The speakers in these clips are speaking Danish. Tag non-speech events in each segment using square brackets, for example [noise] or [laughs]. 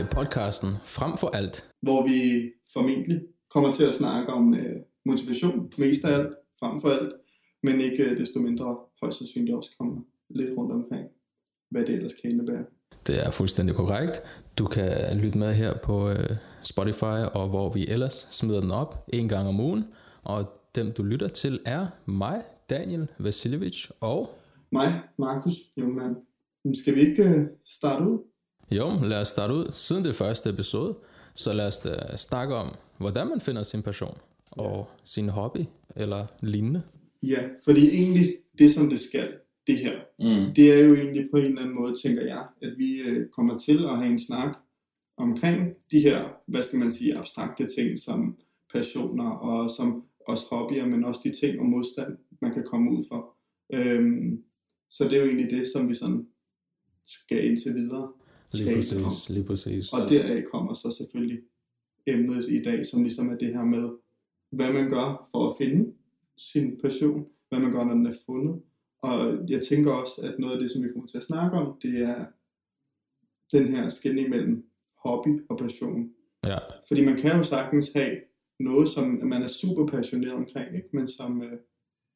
til podcasten Frem for alt. hvor vi formentlig kommer til at snakke om øh, motivation, mest af alt, frem for alt, men ikke øh, desto mindre højst sandsynligt også kommer lidt rundt omkring, hvad det ellers kan indebære. Det er fuldstændig korrekt. Du kan lytte med her på øh, Spotify, og hvor vi ellers smider den op en gang om ugen. Og dem du lytter til er mig, Daniel Vasiljevic, og Mig, Markus Jungmann. Skal vi ikke øh, starte ud? Jo, lad os starte ud. Siden det første episode, så lad os da snakke om, hvordan man finder sin passion og sin hobby eller lignende. Ja, fordi egentlig det, som det skal, det her, Mm. det er jo egentlig på en eller anden måde, tænker jeg, at vi øh, kommer til at have en snak omkring de her, hvad skal man sige, abstrakte ting, som passioner og som også hobbyer, men også de ting og modstand, man kan komme ud for. Øhm, så det er jo egentlig det, som vi sådan skal indtil videre. Lige præcis, lige præcis. Og deraf kommer så selvfølgelig emnet i dag, som ligesom er det her med, hvad man gør for at finde sin passion, hvad man gør, når den er fundet. Og jeg tænker også, at noget af det, som vi kommer til at snakke om, det er den her skældning mellem hobby og passion. Ja, Fordi man kan jo sagtens have noget, som man er super passioneret omkring, ikke? men som øh,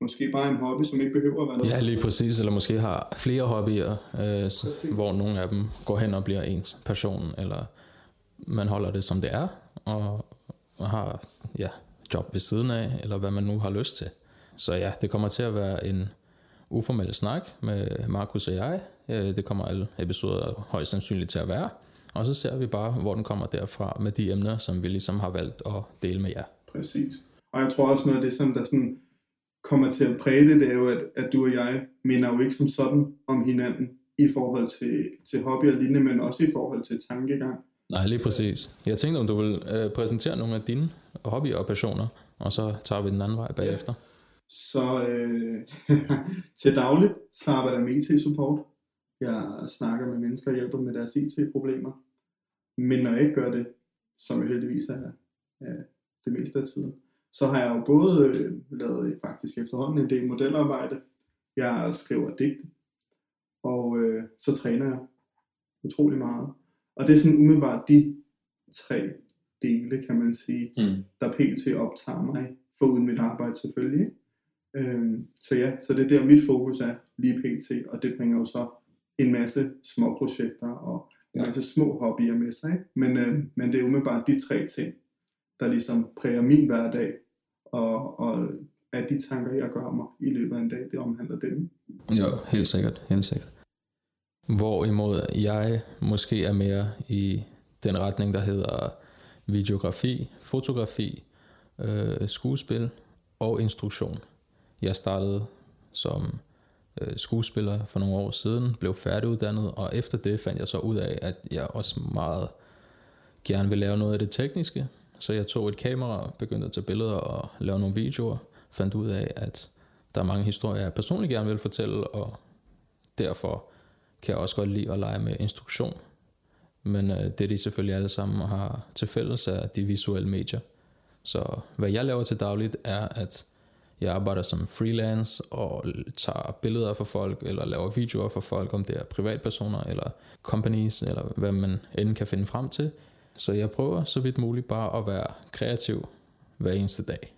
måske bare en hobby, som ikke behøver at være noget. ja, lige præcis. Eller måske har flere hobbyer, øh, s- hvor nogle af dem går hen og bliver ens passion, eller man holder det som det er, og, og har ja, job ved siden af, eller hvad man nu har lyst til. Så ja, det kommer til at være en uformel snak med Markus og jeg. Øh, Det kommer alle episoder højst sandsynligt til at være. Og så ser vi bare, hvor den kommer derfra med de emner, som vi ligesom har valgt at dele med jer. Præcis. Og jeg tror også noget af det, som der sådan kommer til at præge det, det er jo, at, at du og jeg minder jo ikke som sådan om hinanden i forhold til, til hobby og lignende, men også i forhold til tankegang. Nej, lige præcis. Jeg tænkte, om du vil øh, præsentere nogle af dine hobbyer og passioner, og så tager vi den anden vej bagefter. Så øh, [laughs] til dagligt, så arbejder jeg med IT-support. Jeg snakker med mennesker og hjælper med deres IT-problemer. Men når jeg ikke gør det, som jeg heldigvis er, er det meste af tiden, så har jeg jo både øh, lavet faktisk efterhånden en del modelarbejde. Jeg skriver digte, og øh, så træner jeg utrolig meget. Og det er sådan umiddelbart de tre dele, kan man sige, Mm. der pt. optager mig, foruden mit arbejde selvfølgelig. Øhm, så ja, så det er der mit fokus er lige pt. Og det bringer jo så en masse små projekter og en masse små hobbyer med sig. Ikke? Men, øh, men det er umiddelbart de tre ting, der ligesom præger min hverdag, og, og at de tanker, jeg gør mig i løbet af en dag, det omhandler dem. Jo, helt sikkert, helt sikkert. Hvorimod jeg måske er mere i den retning, der hedder videografi, fotografi, øh, skuespil og instruktion. Jeg startede som øh, skuespiller for nogle år siden, blev færdiguddannet, og efter det fandt jeg så ud af, at jeg også meget gerne vil lave noget af det tekniske. Så jeg tog et kamera, begyndte at tage billeder og lave nogle videoer, fandt ud af, at der er mange historier, jeg personligt gerne vil fortælle, og derfor kan jeg også godt lide at lege med instruktion. Men øh, det de selvfølgelig alle sammen har til fælles er de visuelle medier. Så hvad jeg laver til dagligt er, at jeg arbejder som freelance og tager billeder for folk, eller laver videoer for folk, om det er privatpersoner eller companies, eller hvad man end kan finde frem til. Så jeg prøver så vidt muligt bare at være kreativ hver eneste dag.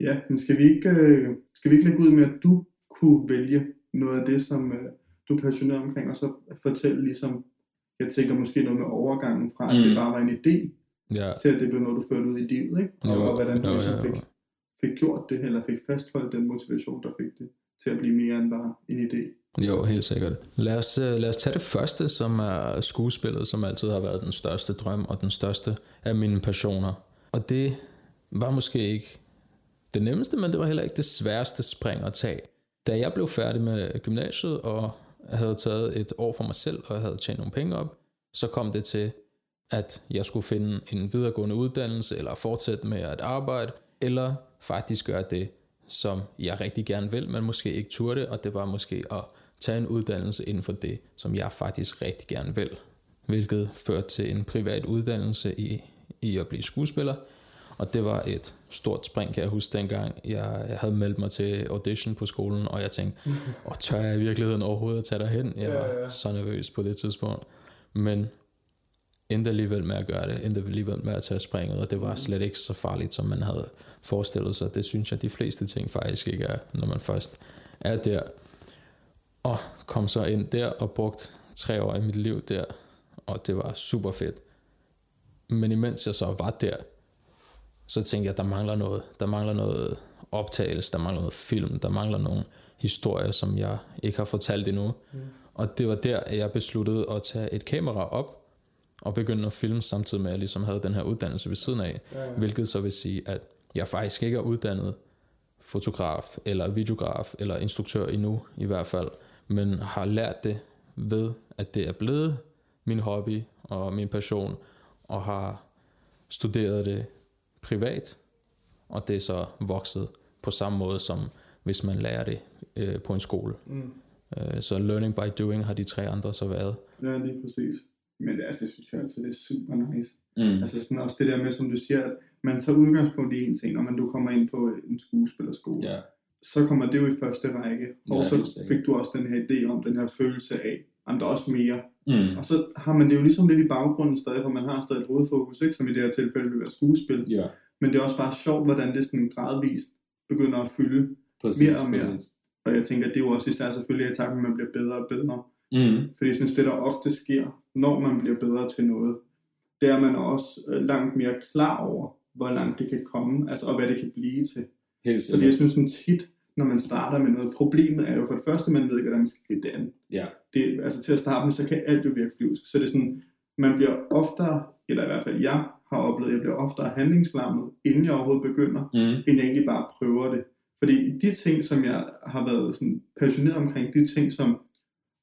Ja, men skal vi ikke, øh, skal vi ikke lægge ud med, at du kunne vælge noget af det, som øh, du er passioneret omkring, og så fortælle ligesom, jeg tænker måske noget med overgangen fra, at Mm. det bare var en idé, Ja, til at det blev noget, du førte ud i livet, ikke? Og, Jo, og hvordan du jo, ligesom jo. fik, fik gjort det, eller fik fastholdt den motivation, der fik det til at blive mere end bare en idé. Jo, helt sikkert. Lad os, øh, lad os tage det første, som er skuespillet, som altid har været den største drøm og den største af mine passioner. Og det var måske ikke det nemmeste, men det var heller ikke det sværeste spring at tage. Da jeg blev færdig med gymnasiet og havde taget et år for mig selv og havde tjent nogle penge op, så kom det til, at jeg skulle finde en videregående uddannelse eller fortsætte med at arbejde, eller faktisk gøre det, som jeg rigtig gerne vil, men måske ikke turde, og det var måske at tage en uddannelse inden for det, som jeg faktisk rigtig gerne vil. Hvilket førte til en privat uddannelse i, i at blive skuespiller, og det var et stort spring, kan jeg huske dengang. Jeg, jeg havde meldt mig til audition på skolen, og jeg tænkte, [laughs] og tør jeg i virkeligheden overhovedet at tage derhen? Jeg Ja, var ja. så nervøs på det tidspunkt. Men endte alligevel med at gøre det, endte alligevel med at tage springet, og det var slet ikke så farligt, som man havde forestillet sig. Det synes jeg, de fleste ting faktisk ikke er, når man først er der. Og kom så ind der og brugt tre år i mit liv der, og det var super fedt. Men imens jeg så var der, så tænkte jeg, at der mangler noget. Der mangler noget optagelse, der mangler noget film, der mangler nogle historier, som jeg ikke har fortalt endnu. Mm. Og det var der, at jeg besluttede at tage et kamera op og begynde at filme samtidig med, at jeg ligesom havde den her uddannelse ved siden af. Ja, ja. Hvilket så vil sige, at jeg faktisk ikke er uddannet fotograf, eller videograf, eller instruktør endnu i hvert fald, men har lært det ved, at det er blevet min hobby og min passion, og har studeret det privat, og det er så vokset på samme måde som hvis man lærer det øh, på en skole. Mm. Øh, så learning by doing har de tre andre så været. Ja, lige præcis. Men det, altså, jeg synes altid, det er super nice. Mm. Altså sådan også det der med, som du siger, at man tager udgangspunkt i en ting, når man du kommer ind på en skuespillerskole. Ja. Så kommer det jo i første række. Og ja, så fik du også den her idé om den her følelse af, at der er også mere. Mm. Og så har man det jo ligesom lidt i baggrunden stadig, for man har stadig et hovedfokus, ikke? som i det her tilfælde vil være skuespil. Ja. Men det er også bare sjovt, hvordan det sådan gradvist begynder at fylde præcis, mere og mere. Præcis. Og jeg tænker, at det er jo også især selvfølgelig i takt, at man bliver bedre og bedre. Mm. Fordi jeg synes, det der ofte sker, når man bliver bedre til noget, det er, at man er også øh, langt mere klar over, hvor langt det kan komme, altså, og hvad det kan blive til. Helt Fordi jeg synes sådan tit, når man starter med noget, problemet er jo for det første, man ved ikke, hvordan man skal gribe det an. Ja. Det, altså til at starte med, så kan alt jo virke flyvsk. Så det er sådan, man bliver oftere, eller i hvert fald jeg har oplevet, at jeg bliver oftere handlingslammet, inden jeg overhovedet begynder, mm. end jeg egentlig bare prøver det. Fordi de ting, som jeg har været sådan passioneret omkring, de ting, som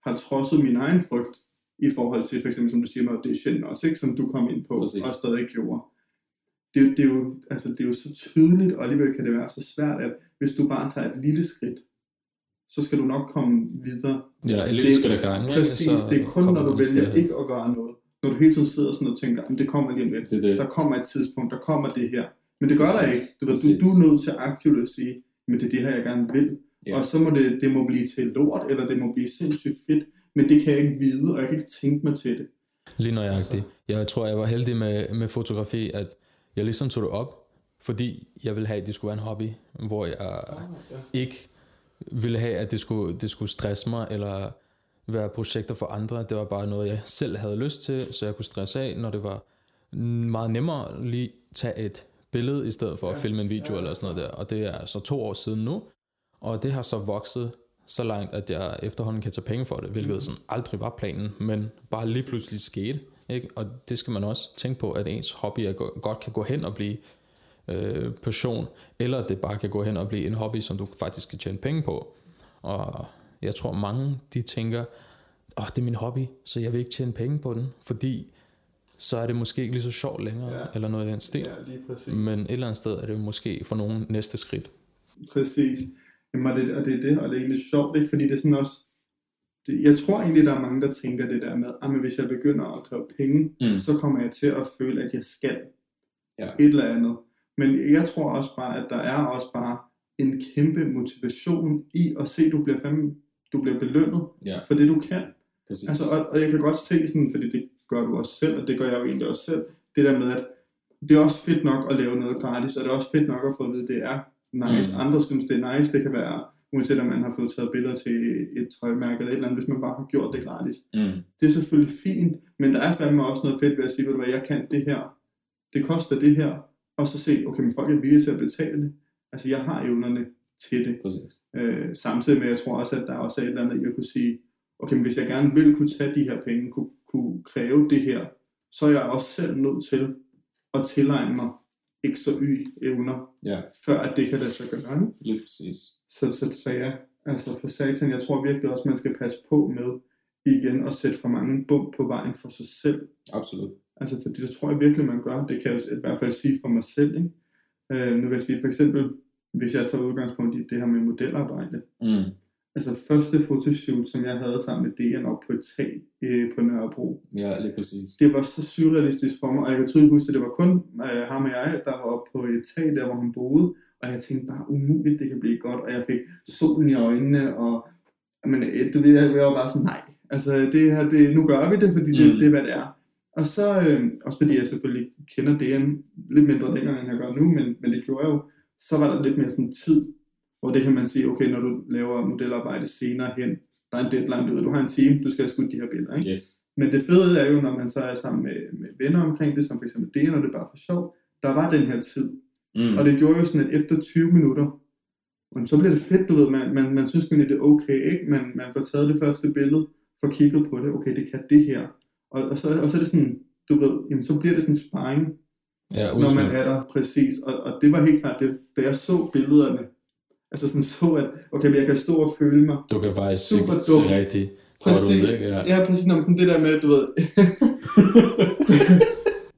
har trodset min egen frygt, i forhold til for eksempel, som du siger med audition også, ikke? som du kom ind på, Præcis. og stadig gjorde. Det, det, er jo, altså, det er jo så tydeligt, og alligevel kan det være så svært, at hvis du bare tager et lille skridt, så skal du nok komme videre. Ja, et lille skridt ad gangen. Præcis, det er kun når du vælger ikke at gøre noget. Når du hele tiden sidder sådan og tænker, det kommer lige om lidt. Det, det. Der kommer et tidspunkt, der kommer det her. Men det gør Præcis. der ikke. Du, ved, du, du er nødt til aktivt at sige, men det er det her, jeg gerne vil. Ja. Og så må det, det må blive til lort, eller det må blive sindssygt fedt, men det kan jeg ikke vide, og jeg kan ikke tænke mig til det. Lige nøjagtigt. Jeg tror, jeg var heldig med, med fotografi, at jeg ligesom tog det op, fordi jeg ville have, at det skulle være en hobby, hvor jeg ah, ja. ikke ville have, at det skulle, det skulle stresse mig, eller være projekter for andre. Det var bare noget, jeg selv havde lyst til, så jeg kunne stresse af, når det var meget nemmere lige tage et billede, i stedet for ja. at filme en video ja. eller sådan noget der. Og det er så to år siden nu, og det har så vokset så langt, at jeg efterhånden kan tage penge for det, hvilket mm. sådan aldrig var planen, men bare lige pludselig skete. Ikke? Og det skal man også tænke på, at ens hobby er, godt kan gå hen og blive øh, passion, eller at det bare kan gå hen og blive en hobby, som du faktisk kan tjene penge på. Og jeg tror mange, de tænker, åh, oh, det er min hobby, så jeg vil ikke tjene penge på den, fordi så er det måske ikke lige så sjovt længere, ja. eller noget af den stil. Ja, lige præcis. Men et eller andet sted er det måske for nogen næste skridt. Præcis. Jamen, og, det, og det er det, og det er egentlig sjovt, ikke? fordi det er sådan også, det, jeg tror egentlig, der er mange, der tænker det der med, at ah, hvis jeg begynder at kræve penge, mm. så kommer jeg til at føle, at jeg skal ja. et eller andet. Men jeg tror også bare, at der er også bare en kæmpe motivation i at se, at du bliver, fandme, du bliver belønnet ja. for det, du kan. Præcis. Altså, og, og jeg kan godt se sådan, fordi det gør du også selv, og det gør jeg jo egentlig også selv, det der med, at det er også fedt nok at lave noget gratis, og det er også fedt nok at få at vide, at det er nice. Mm. Andre synes, det er nice. Det kan være, uanset om man har fået taget billeder til et tøjmærke eller et eller andet, hvis man bare har gjort det gratis. Mm. Det er selvfølgelig fint, men der er fandme også noget fedt ved at sige, ved du hvad, jeg kan det her. Det koster det her. Og så se, okay, men folk er villige til at betale det. Altså, jeg har evnerne til det. Præcis. Øh, samtidig med, jeg tror også, at der også er et eller andet, jeg kunne sige, okay, men hvis jeg gerne vil kunne tage de her penge, kunne, kunne kræve det her, så er jeg også selv nødt til at tilegne mig ikke så y evner, ja. før at det kan lade sig gøre. Lige præcis. Så, så, så ja, altså for satan, jeg tror virkelig også, man skal passe på med igen at sætte for mange bump på vejen for sig selv. Absolut. Altså fordi det tror jeg virkelig, man gør. Det kan jeg i hvert fald sige for mig selv. Ikke? Øh, nu vil jeg sige for eksempel, hvis jeg tager udgangspunkt i det her med modelarbejde. Mm altså første fotoshoot, som jeg havde sammen med DN op på et tag øh, på Nørrebro. Ja, lige præcis. Det var så surrealistisk for mig, og jeg kan tydeligt huske, at det var kun øh, ham og jeg, der var oppe på et tag, der hvor han boede, og jeg tænkte bare, umuligt, det kan blive godt, og jeg fik solen i øjnene, og men, øh, du ved, jeg var bare sådan, nej, altså det her, det, nu gør vi det, fordi det, mm. det er, hvad det er. Og så, øh, også fordi jeg selvfølgelig kender en lidt mindre længere, end jeg gør nu, men, men det gjorde jeg jo, så var der lidt mere sådan tid, hvor det kan man sige, okay, når du laver modelarbejde senere hen, der er en deadline, du ved, du har en time, du skal have skudt de her billeder, ikke? Yes. Men det fede er jo, når man så er sammen med, med venner omkring det, som for eksempel det, når det bare for sjov, der var den her tid. Mm. Og det gjorde jo sådan, at efter 20 minutter, men så bliver det fedt, du ved, man, man, man synes egentlig, det er okay, ikke? Man, man får taget det første billede, får kigget på det, okay, det kan det her. Og, og, så, og så er det sådan, du ved, jamen, så bliver det sådan sparring, Ja, når man udsmid. er der, præcis. Og, og det var helt klart det, da jeg så billederne, altså sådan så, at okay, men jeg kan stå og føle mig. Du kan faktisk Super se, dum. se rigtig Præcis. ud, ikke? Ja. Ja, præcis, sådan det der med, du ved, [laughs]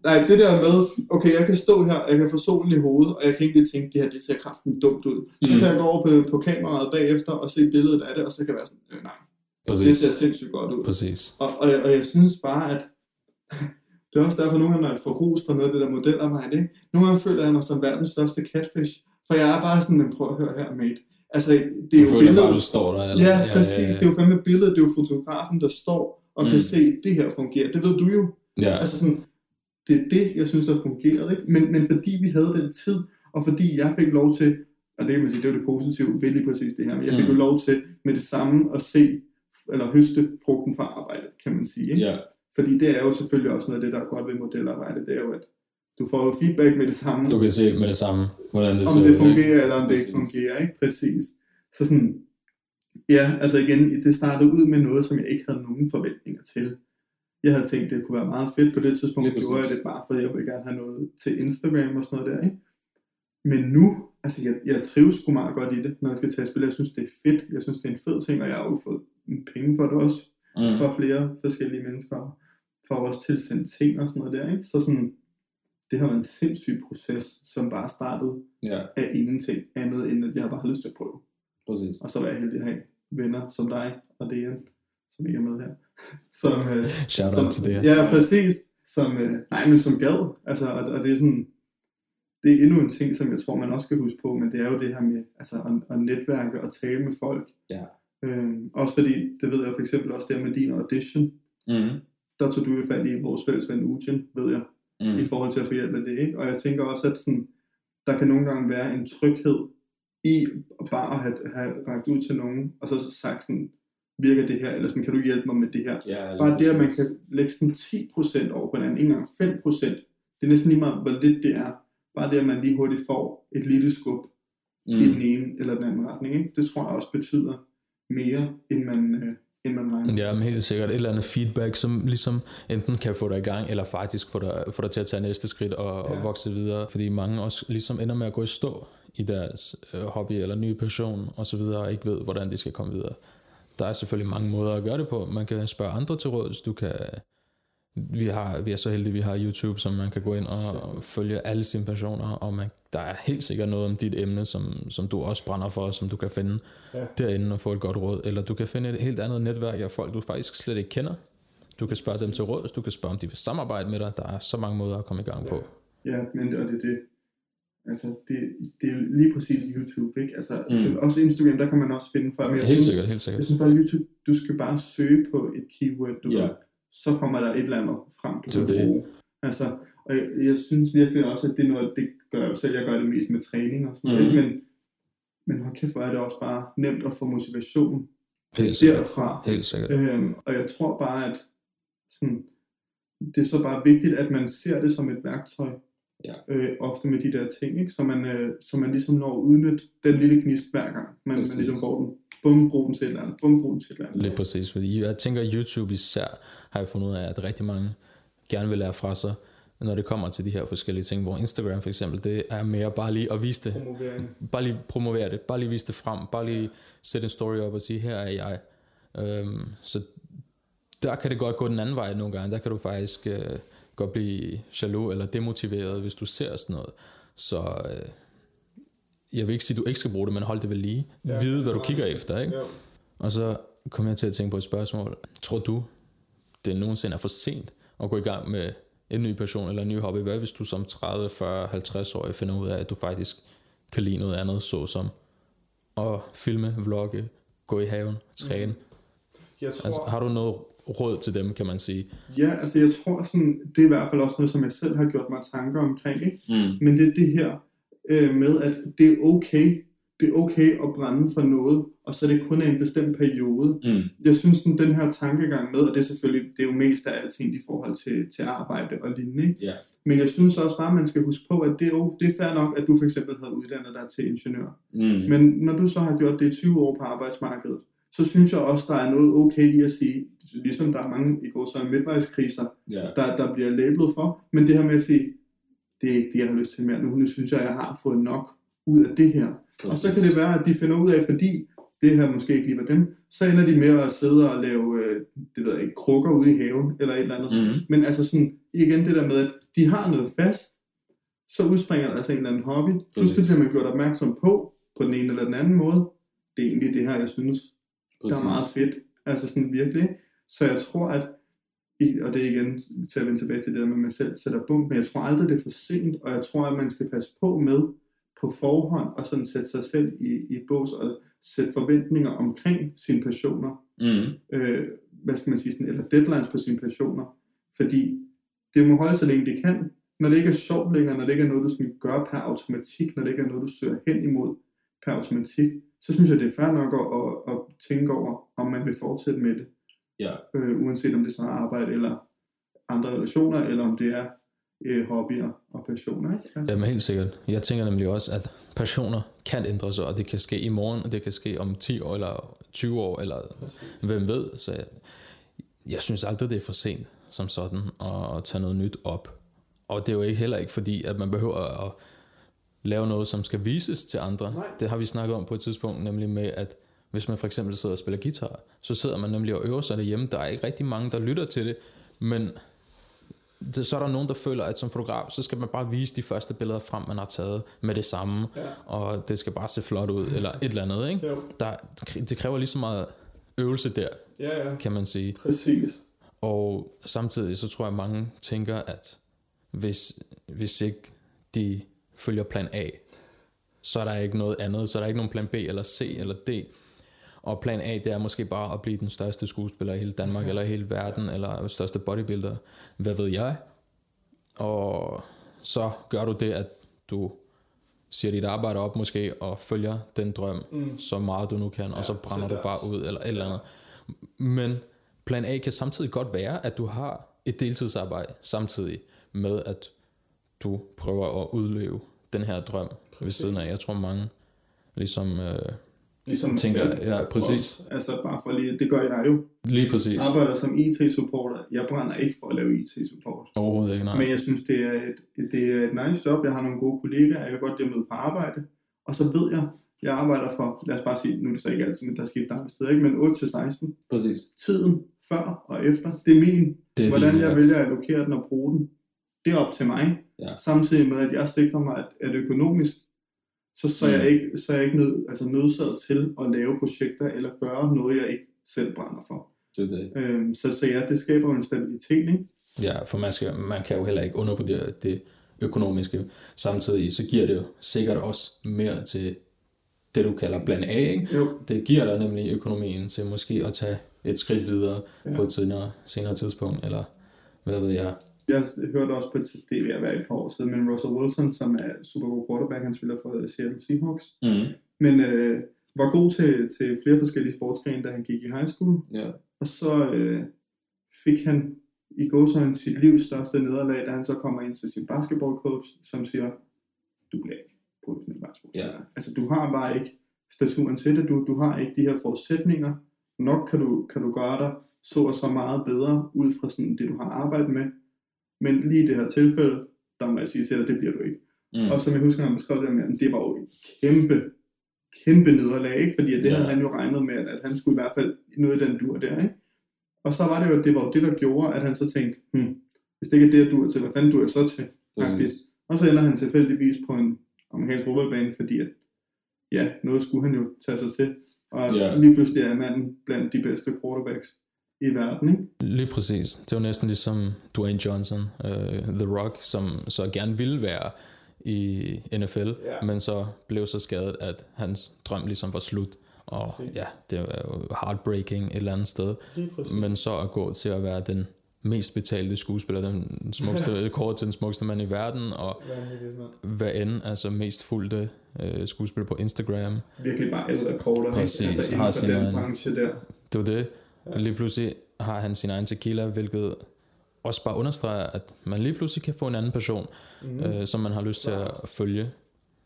Nej, det der med, okay, jeg kan stå her, jeg kan få solen i hovedet, og jeg kan egentlig tænke, det her, det ser kraften dumt ud. Så Mm. kan jeg gå over på, på kameraet bagefter og se billedet af det, og så kan jeg være sådan, øh, nej, det Præcis. ser sindssygt godt ud. Præcis. Og, og, jeg- og jeg synes bare, at [laughs] det er også derfor, nogle gange, når jeg får ros for noget af det der modelarbejde, ikke? nogle gange føler jeg mig som verdens største catfish, for jeg er bare sådan, men prøv at høre her, mate. Altså, det er Du jo billedet. bare, du står der. Eller? Ja, præcis. Det er jo fandme billedet, det er jo fotografen, der står og kan Mm. se, det her fungerer. Det ved du jo. Ja, Altså sådan, det er det, jeg synes, der fungerede. Ikke? Men, men fordi vi havde den tid, og fordi jeg fik lov til, og det kan man sige, det var det positive ved lige præcis det her, men jeg fik Mm. jo lov til med det samme at se, eller høste frugten fra arbejdet, kan man sige. Ikke? Ja. Fordi det er jo selvfølgelig også noget af det, der er godt ved modelarbejde, det er jo, at du får jo feedback med det samme, du kan se med det samme, hvordan det om det ud, fungerer, eller om det ikke fungerer, ikke? Præcis. Så sådan, ja, altså igen, det startede ud med noget, som jeg ikke havde nogen forventninger til. Jeg havde tænkt, det kunne være meget fedt på det tidspunkt, præcis. gjorde jeg det bare, fordi jeg ville gerne have noget til Instagram og sådan noget der, ikke? Men nu, altså jeg, jeg trives sgu meget godt i det, når jeg skal tage spil. Jeg synes, det er fedt. Jeg synes, det er en fed ting, og jeg har jo fået penge for det også Mm. fra flere forskellige mennesker, for også tilsendt ting og sådan noget der, ikke? Så sådan, det har været en sindssyg proces, som bare startede Ja, af ingenting andet, end at jeg bare har lyst til at prøve. præcis. Og så var jeg heldig at have venner som dig og Dejan, som ikke er med her. [laughs] Som, øh, Shout som, out til det. Ja, præcis. Som, øh, nej, men som gad. Altså, og, og, det er sådan, det er endnu en ting, som jeg tror, man også skal huske på, men det er jo det her med altså, at, at netværke og tale med folk. Ja. Øhm, også fordi, det ved jeg for eksempel også der med din audition, Mm. der tog du jo fat i vores fælles ven Ugin, ved jeg, Mm. i forhold til at få hjælp med det. Ikke? Og jeg tænker også, at sådan, der kan nogle gange være en tryghed i bare at have, have ragt ud til nogen, og så sagt sådan, virker det her, eller sådan, kan du hjælpe mig med det her? Ja, Bare det, at man kan lægge sådan 10% over på hinanden, ikke engang 5%, det er næsten lige meget, hvor lidt det er. Bare det, at man lige hurtigt får et lille skub mm. i den ene eller den anden retning. Ikke? Det tror jeg også betyder mere, end man, øh, end man regner. Ja, men helt sikkert et eller andet feedback, som ligesom enten kan få dig i gang, eller faktisk få dig, få dig til at tage næste skridt og, ja. Og vokse videre. Fordi mange også ligesom ender med at gå i stå i deres øh, hobby eller nye passion og så videre, og ikke ved, hvordan de skal komme videre. Der er selvfølgelig mange måder at gøre det på. Man kan spørge andre til råds. Du kan, vi, har, vi er så heldige, vi har YouTube, som man kan gå ind og følge alle sine passioner, og man, der er helt sikkert noget om dit emne, som, som du også brænder for, som du kan finde Ja. derinde og få et godt råd. Eller du kan finde et helt andet netværk af folk, du faktisk slet ikke kender. Du kan spørge dem til råds, du kan spørge, om de vil samarbejde med dig. Der er så mange måder at komme i gang på. Ja, men og det er det. Altså, det, det er lige præcis YouTube, ikke? Altså, Mm. mm. også Instagram, der kan man også finde for. Men jeg Helt synes, sikkert, helt Jeg sikkert. synes bare, YouTube, du skal bare søge på et keyword, du Ja. Så kommer der et eller andet frem, du kan det. bruge. Altså, og jeg, jeg, synes virkelig også, at det er noget, det gør jeg selv, jeg gør det mest med træning og sådan noget, Mhm. men, men hold kæft, hvor er det også bare nemt at få motivation Helt sikkert. derfra. Helt sikkert. Øhm, og jeg tror bare, at sådan, det er så bare vigtigt, at man ser det som et værktøj. Ja. Øh, ofte med de der ting, ikke? Så, man, øh, så man ligesom når at udnytte den lille gnist hver gang, man, man ligesom får den. Bum, brug den til et eller andet. Bum, brug den til et eller andet. Lidt præcis, fordi jeg tænker, at YouTube især har jeg fundet ud af, at rigtig mange gerne vil lære fra sig, når det kommer til de her forskellige ting, hvor Instagram for eksempel, det er mere bare lige at vise det. Bare lige promovere det, bare lige vise det frem, bare lige sætte en story op og sige, her er jeg. Øhm, så der kan det godt gå den anden vej nogle gange, der kan du faktisk øh, godt blive jaloux eller demotiveret, hvis du ser sådan noget. Så øh, jeg vil ikke sige, at du ikke skal bruge det, men hold det ved lige. Ja, Vide, hvad du kigger efter, ikke? Ja. Og så kom jeg til at tænke på et spørgsmål. Tror du, det nogensinde er for sent at gå i gang med en ny passion eller en ny hobby? Hvad hvis du som 30, 40, 50 år finder ud af, at du faktisk kan lide noget andet, såsom at filme, vlogge, gå i haven, træne? Jeg tror, Altså, har du noget råd til dem, kan man sige. Ja, altså jeg tror sådan, det er i hvert fald også noget, som jeg selv har gjort mig tanker omkring, ikke? Mm. Men det er det her øh, med, at det er okay, det er okay at brænde for noget, og så er det kun af en bestemt periode. Mm. Jeg synes sådan, den her tankegang med, og det er selvfølgelig, det er jo mest af alting i forhold til, til arbejde og lignende, ikke? Ja. Men jeg synes også bare, at man skal huske på, at det er, jo, det er fair nok, at du for eksempel har uddannet dig til ingeniør. Mm. Men når du så har gjort det i 20 år på arbejdsmarkedet, så synes jeg også, der er noget okay i at sige, ligesom der er mange i går så midtvejskriser, Ja. der, der bliver labelet for, men det her med at sige, det er ikke det, jeg har lyst til mere nu, nu synes jeg, jeg har fået nok ud af det her. Og så kan det være, at de finder ud af, fordi det her måske ikke lige var dem, så ender de med at sidde og lave, øh, det ved jeg ikke, krukker ude i haven, eller et eller andet. Mm. Men altså sådan, igen det der med, at de har noget fast, så udspringer der altså en eller anden hobby. Pludselig Præcis. bliver man gjort opmærksom på, på den ene eller den anden måde. Det er egentlig det her, jeg synes, der er meget fedt. Altså sådan virkelig. Så jeg tror, at, i- og det er igen til at vende tilbage til det der med, at man selv sætter bum, men jeg tror aldrig, det er for sent, og jeg tror, at man skal passe på med på forhånd, og sådan sætte sig selv i, i bås, og sætte forventninger omkring sine passioner, Mm. øh, hvad skal man sige, sådan, eller deadlines på sine passioner, fordi det må holde så længe det kan, når det ikke er sjovt længere, når det ikke er noget, du skal gøre per automatik, når det ikke er noget, du søger hen imod per automatik, så synes jeg, det er fair nok at, at, at tænke over, om man vil fortsætte med det, Ja. øh, uanset om det så er arbejde eller andre relationer, eller om det er øh, hobbyer og passioner. Ikke? Altså, Jamen helt sikkert. Jeg tænker nemlig også, at passioner kan ændre sig, og det kan ske i morgen, og det kan ske om 10 år, eller 20 år, eller hvem ved. Så jeg, jeg synes aldrig, det er for sent som sådan at, at tage noget nyt op. Og det er jo ikke heller ikke fordi, at man behøver at lave noget, som skal vises til andre. Nej. Det har vi snakket om på et tidspunkt, nemlig med, at hvis man for eksempel sidder og spiller guitar, så sidder man nemlig og øver sig derhjemme. Der er ikke rigtig mange, der lytter til det, men det, så er der nogen, der føler, at som fotograf, så skal man bare vise de første billeder frem, man har taget med det samme, Ja. og det skal bare se flot ud, eller et eller andet, ikke? Jo. Der, det kræver lige så meget øvelse der, Ja, ja. kan man sige. Præcis. Og samtidig så tror jeg, at mange tænker, at hvis, hvis ikke de følger plan A, så er der ikke noget andet, så er der ikke nogen plan B eller C eller D. Og plan A, det er måske bare at blive den største skuespiller i hele Danmark, eller i hele verden, eller største bodybuilder, hvad ved jeg. Og så gør du det, at du siger dit arbejde op måske, og følger den drøm Mm. så meget du nu kan, og så Ja, brænder du bare ud, eller et eller andet. Men plan A kan samtidig godt være, at du har et deltidsarbejde samtidig med, at du prøver at udleve den her drøm Præcis. ved siden af. Jeg tror mange ligesom øh, Ligesom tænker, selv. ja, præcis. Også, altså bare for lige, det gør jeg jo. Lige præcis. Jeg arbejder som IT-supporter. Jeg brænder ikke for at lave IT-support. Overhovedet ikke, nej. Men jeg synes, det er, et, det er et nice job. Jeg har nogle gode kollegaer. Jeg kan godt lide at møde på arbejde. Og så ved jeg, jeg arbejder for, lad os bare sige, nu er det så ikke altid, men der skifter steder, ikke? men 8-16. Præcis. Tiden før og efter, det er min. Det er Hvordan din, jeg ja. vælger at allokere den og bruge den, det er op til mig. Ja. Samtidig med, at jeg sikrer mig, at, at økonomisk, så, så, er jeg Mm. ikke, så er jeg ikke nød, altså nødsaget til at lave projekter eller gøre noget, jeg ikke selv brænder for. Det det. Øhm, så, så ja, det skaber en stabilitet, ikke? Ja, for man, skal, man kan jo heller ikke undervurdere det økonomiske. Samtidig så giver det jo sikkert også mere til det, du kalder plan A, ikke? Jo, Det giver dig nemlig økonomien til måske at tage et skridt videre ja. på et senere, senere tidspunkt, eller hvad ved jeg. Jeg hørte også på, et- det er ved at være et par år siden, men Russell Wilson, som er super god quarterback, han spiller for Seattle Seahawks, Mm. men øh, var god til, til flere forskellige sportsgrene, da han gik i high school, Ja. og så øh, fik han i gåsøjne sit livs største nederlag, da han så kommer ind til sin basketballcoach, som siger, du bliver ikke professionel basketballspiller. Ja. Altså, du har bare ikke staturen til det, du, du har ikke de her forudsætninger. Nok kan du, kan du gøre dig så og så meget bedre, ud fra sådan det, du har arbejdet med. Men lige i det her tilfælde, der må jeg sige til dig, det bliver du ikke. Mm. Og som jeg husker, han beskrev det, med, det var jo et kæmpe, kæmpe nederlag, ikke? fordi at det Ja. havde han jo regnet med, at han skulle i hvert fald noget i den dur der. Ikke? Og så var det jo, det var jo det, der gjorde, at han så tænkte, hmm, hvis det ikke er det, jeg dur til, hvad fanden dur jeg så til? Agtigt. Og så ender han tilfældigvis på en amerikansk fodboldbane, fordi at, ja, noget skulle han jo tage sig til. Og Ja. lige pludselig er manden blandt de bedste quarterbacks i verden. Ikke? Lige præcis. Det var næsten ligesom Dwayne Johnson, uh, The Rock, som så gerne ville være i NFL, Ja. men så blev så skadet, at hans drøm ligesom var slut. og Præcis. ja, det er jo heartbreaking et eller andet sted. Men så at gå til at være den mest betalte skuespiller, den smukkeste, [laughs] kort til den smukkeste mand i verden, og hvad end, altså mest fulgte øh, skuespiller på Instagram. Virkelig bare alle rekorder. Præcis, Altså har inden for den branche der. Det var det. Ja. Lige pludselig har han sin egen tequila, hvilket også bare understreger, at man lige pludselig kan få en anden person, Mm. øh, som man har lyst til at følge.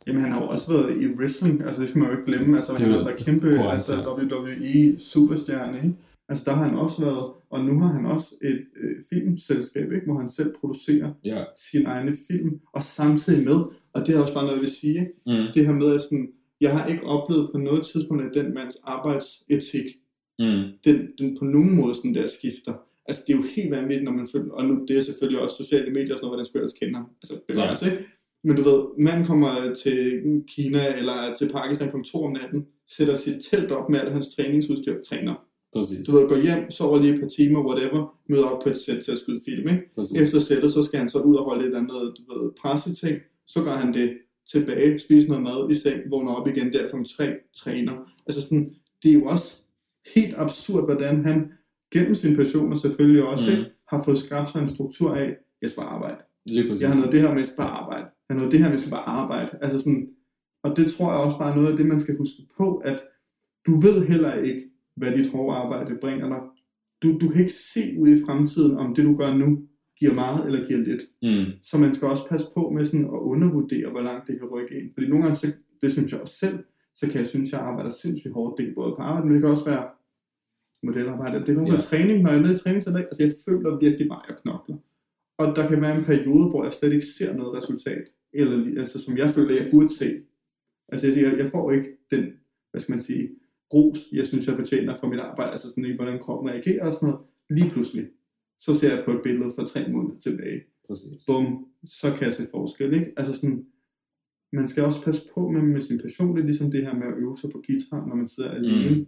Jamen han har jo også været i wrestling, altså det skal man jo ikke glemme, altså Det han er har været kæmpe korrekt, altså. WWE superstjerne, ikke? Altså der har han også været, og nu har han også et øh, filmselskab, ikke? hvor han selv producerer Ja. sine egne film, og samtidig med, og det er også bare noget, jeg vil sige? Mm. det her med, at sådan, jeg har ikke oplevet på noget tidspunkt, at den mands arbejdsetik, Mm. den, den på nogen måde sådan der skifter. Altså det er jo helt vanvittigt, når man følger, og nu det er selvfølgelig også sociale medier og sådan noget, hvordan skulle ellers kende ham, altså bevares, ja. ikke? Men du ved, manden kommer til Kina eller til Pakistan kl. 2 om natten, sætter sit telt op med alt hans træningsudstyr, træner. Præcis. Du ved, går hjem, sover lige et par timer, whatever, møder op på et sæt til at skyde film, ikke? Præcis. Efter sættet, så skal han så ud og holde et eller andet, du ved, presseting, så gør han det tilbage, spiser noget mad i seng, vågner op igen der kl. 3, træner. Altså sådan, det er jo også helt absurd, hvordan han gennem sin passion og selvfølgelig også, mm. har fået skabt sig en struktur af, jeg skal bare arbejde. Lige præcis. Jeg har noget det her med, jeg skal bare arbejde. Jeg har noget det her med, jeg skal bare arbejde. Altså sådan, og det tror jeg også bare er noget af det, man skal huske på, at du ved heller ikke, hvad dit hårde arbejde bringer dig. Du, du kan ikke se ud i fremtiden, om det du gør nu, giver meget eller giver lidt. Mm. Så man skal også passe på med sådan at undervurdere, hvor langt det kan rykke ind. Fordi nogle gange, så, det synes jeg også selv, så kan jeg synes, jeg arbejder sindssygt hårdt. Det både på arbejde, men det kan også være modelarbejde. Det kan også Ja. være træning, når jeg er nede i træningsanlæg. Altså jeg føler virkelig bare, at jeg knokler. Og der kan være en periode, hvor jeg slet ikke ser noget resultat. Eller altså, som jeg føler, jeg burde se. Altså jeg, siger, jeg får ikke den, hvad skal man sige, ros, jeg synes, jeg fortjener for mit arbejde. Altså sådan i, hvordan kroppen reagerer og sådan noget. Lige pludselig, så ser jeg på et billede fra tre måneder tilbage Præcis. bum, så kan jeg se forskel, ikke? Altså sådan, man skal også passe på med, med sin passion, det er ligesom det her med at øve sig på guitar, når man sidder alene. Mm.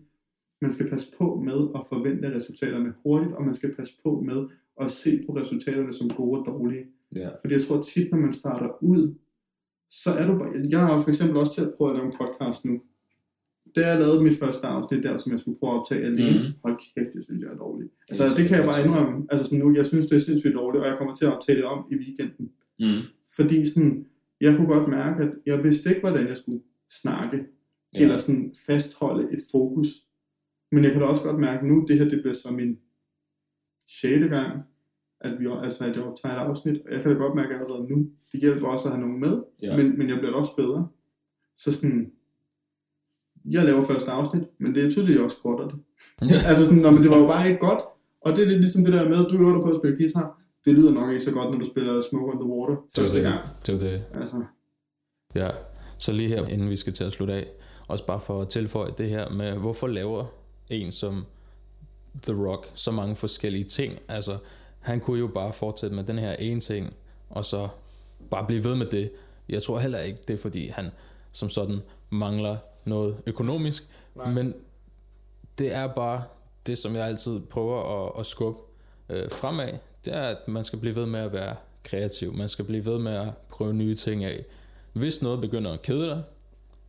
Man skal passe på med at forvente resultaterne hurtigt, og man skal passe på med at se på resultaterne som gode og dårlige. Ja. Fordi jeg tror tit, når man starter ud, så er du bare... Jeg har for eksempel også til at prøve at lave en podcast nu. Da jeg lavede mit første afsnit der, som jeg skulle prøve at optage alene, mm. hold kæft, det synes jeg er dårligt. Det Altså, er det kan jeg bare indrømme. Altså, sådan nu, jeg synes, det er sindssygt dårligt, og jeg kommer til at optage det om i weekenden. Mm. Fordi sådan, jeg kunne godt mærke, at jeg vidste ikke, hvordan jeg skulle snakke, ja. eller sådan fastholde et fokus. Men jeg kan da også godt mærke nu, det her det bliver så min sjette gang, at, vi, altså, at jeg optager et afsnit. Og jeg kan da godt mærke allerede nu, det hjælper også at have nogen med, Ja. men, men jeg bliver også bedre. Så sådan, jeg laver første afsnit, men det er tydeligt, at jeg også godter det. [laughs] altså sådan, nå, men det var jo bare ikke godt. Og det er lidt ligesom det der med, at du øver dig på at spille guitar. Det lyder nok ikke så godt, når du spiller Smoke on the Water første det. gang. Det var det. Altså, Ja, så lige her, inden vi skal til at slutte af, også bare for at tilføje det her med, hvorfor laver en som The Rock så mange forskellige ting? Altså, han kunne jo bare fortsætte med den her ene ting, og så bare blive ved med det. Jeg tror heller ikke, det er fordi, han som sådan mangler noget økonomisk, Nej. men det er bare det, som jeg altid prøver at, at skubbe øh, fremad, det er, at man skal blive ved med at være kreativ. Man skal blive ved med at prøve nye ting af. Hvis noget begynder at kede dig,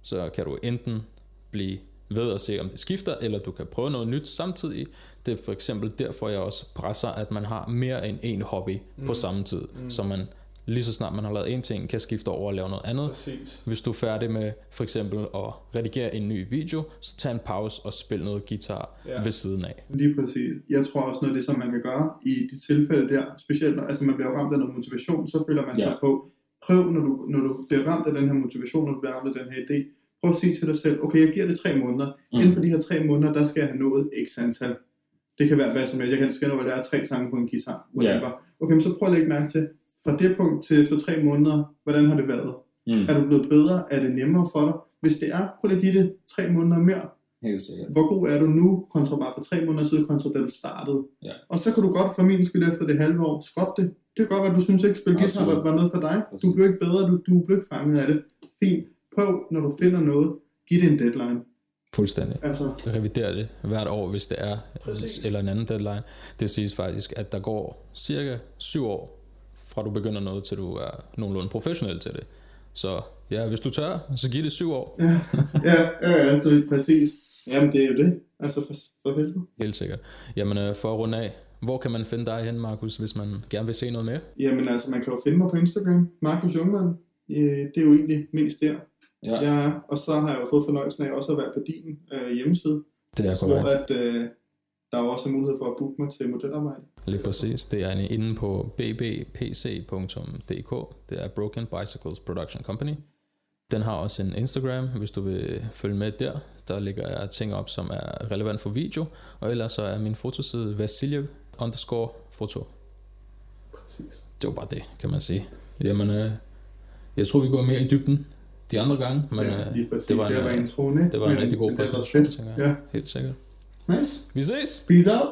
så kan du enten blive ved at se, om det skifter, eller du kan prøve noget nyt samtidig. Det er for eksempel derfor, jeg også presser, at man har mere end en hobby mm. på samme tid, mm. så man lige så snart man har lavet en ting, kan skifte over og lave noget andet. præcis. Hvis du er færdig med for eksempel at redigere en ny video, så tag en pause og spil noget guitar Ja. ved siden af. Lige præcis. Jeg tror også noget af det, som man kan gøre i de tilfælde der, specielt når altså man bliver ramt af noget motivation, så føler man Ja. sig på, prøv når du, når du bliver ramt af den her motivation, når du bliver ramt af den her idé, prøv at sige til dig selv, okay, jeg giver det tre måneder. Mm. Inden for de her tre måneder, der skal jeg have nået x antal. Det kan være hvad som helst. Jeg kan skal nå at lære tre sange på en guitar. Whatever. Okay, men så prøv at lægge mærke til, fra det punkt til efter tre måneder, hvordan har det været? Mm. Er du blevet bedre? Er det nemmere for dig? Hvis det er, prøv at give det tre måneder mere. Helt sikkert. Hvor god er du nu, kontra bare for tre måneder siden, kontra da du startede? Ja. Og så kan du godt for min skyld efter det halve år skrotte det. Det kan godt være, at du synes ikke, at spille guitar var, var noget for dig. Du blev ikke bedre, du, du blev ikke fanget af det. Fint. Prøv, når du finder noget, giv det en deadline. Fuldstændig. Altså, Revider det hvert år, hvis det er, Præcis. eller en anden deadline. Det siges faktisk, at der går cirka syv år, fra du begynder noget, til du er nogenlunde professionel til det. Så ja, hvis du tør, så giv det syv år. ja, ja, ja, ja så præcis. Jamen, det er jo det. Altså, for, for helvede. Helt sikkert. Jamen, øh, for at runde af, hvor kan man finde dig hen, Markus, hvis man gerne vil se noget mere? Jamen, altså, man kan jo finde mig på Instagram. Markus Jungmann. Øh, Det er jo egentlig mest der, Ja. jeg er. Og så har jeg jo fået fornøjelsen af også at være på din øh, hjemmeside. Det er hvor korrekt. at, øh, der er også mulighed for at booke mig til modelarbejde. Lige præcis. Det er inde på bbpc.dk. Det er Broken Bicycles Production Company. Den har også en Instagram, hvis du vil følge med der. Der lægger jeg ting op, som er relevant for video. Og ellers så er min fotoside Vasiljev underscore foto. Præcis. Det var bare det, kan man sige. Jamen, øh, jeg tror, vi går mere i dybden de andre gange, men ja, øh, det var en, det var introen, ikke? det var en Men- rigtig god præsentation, tænker jeg. Ja, Helt sikkert. nice. Vi ses! Peace out.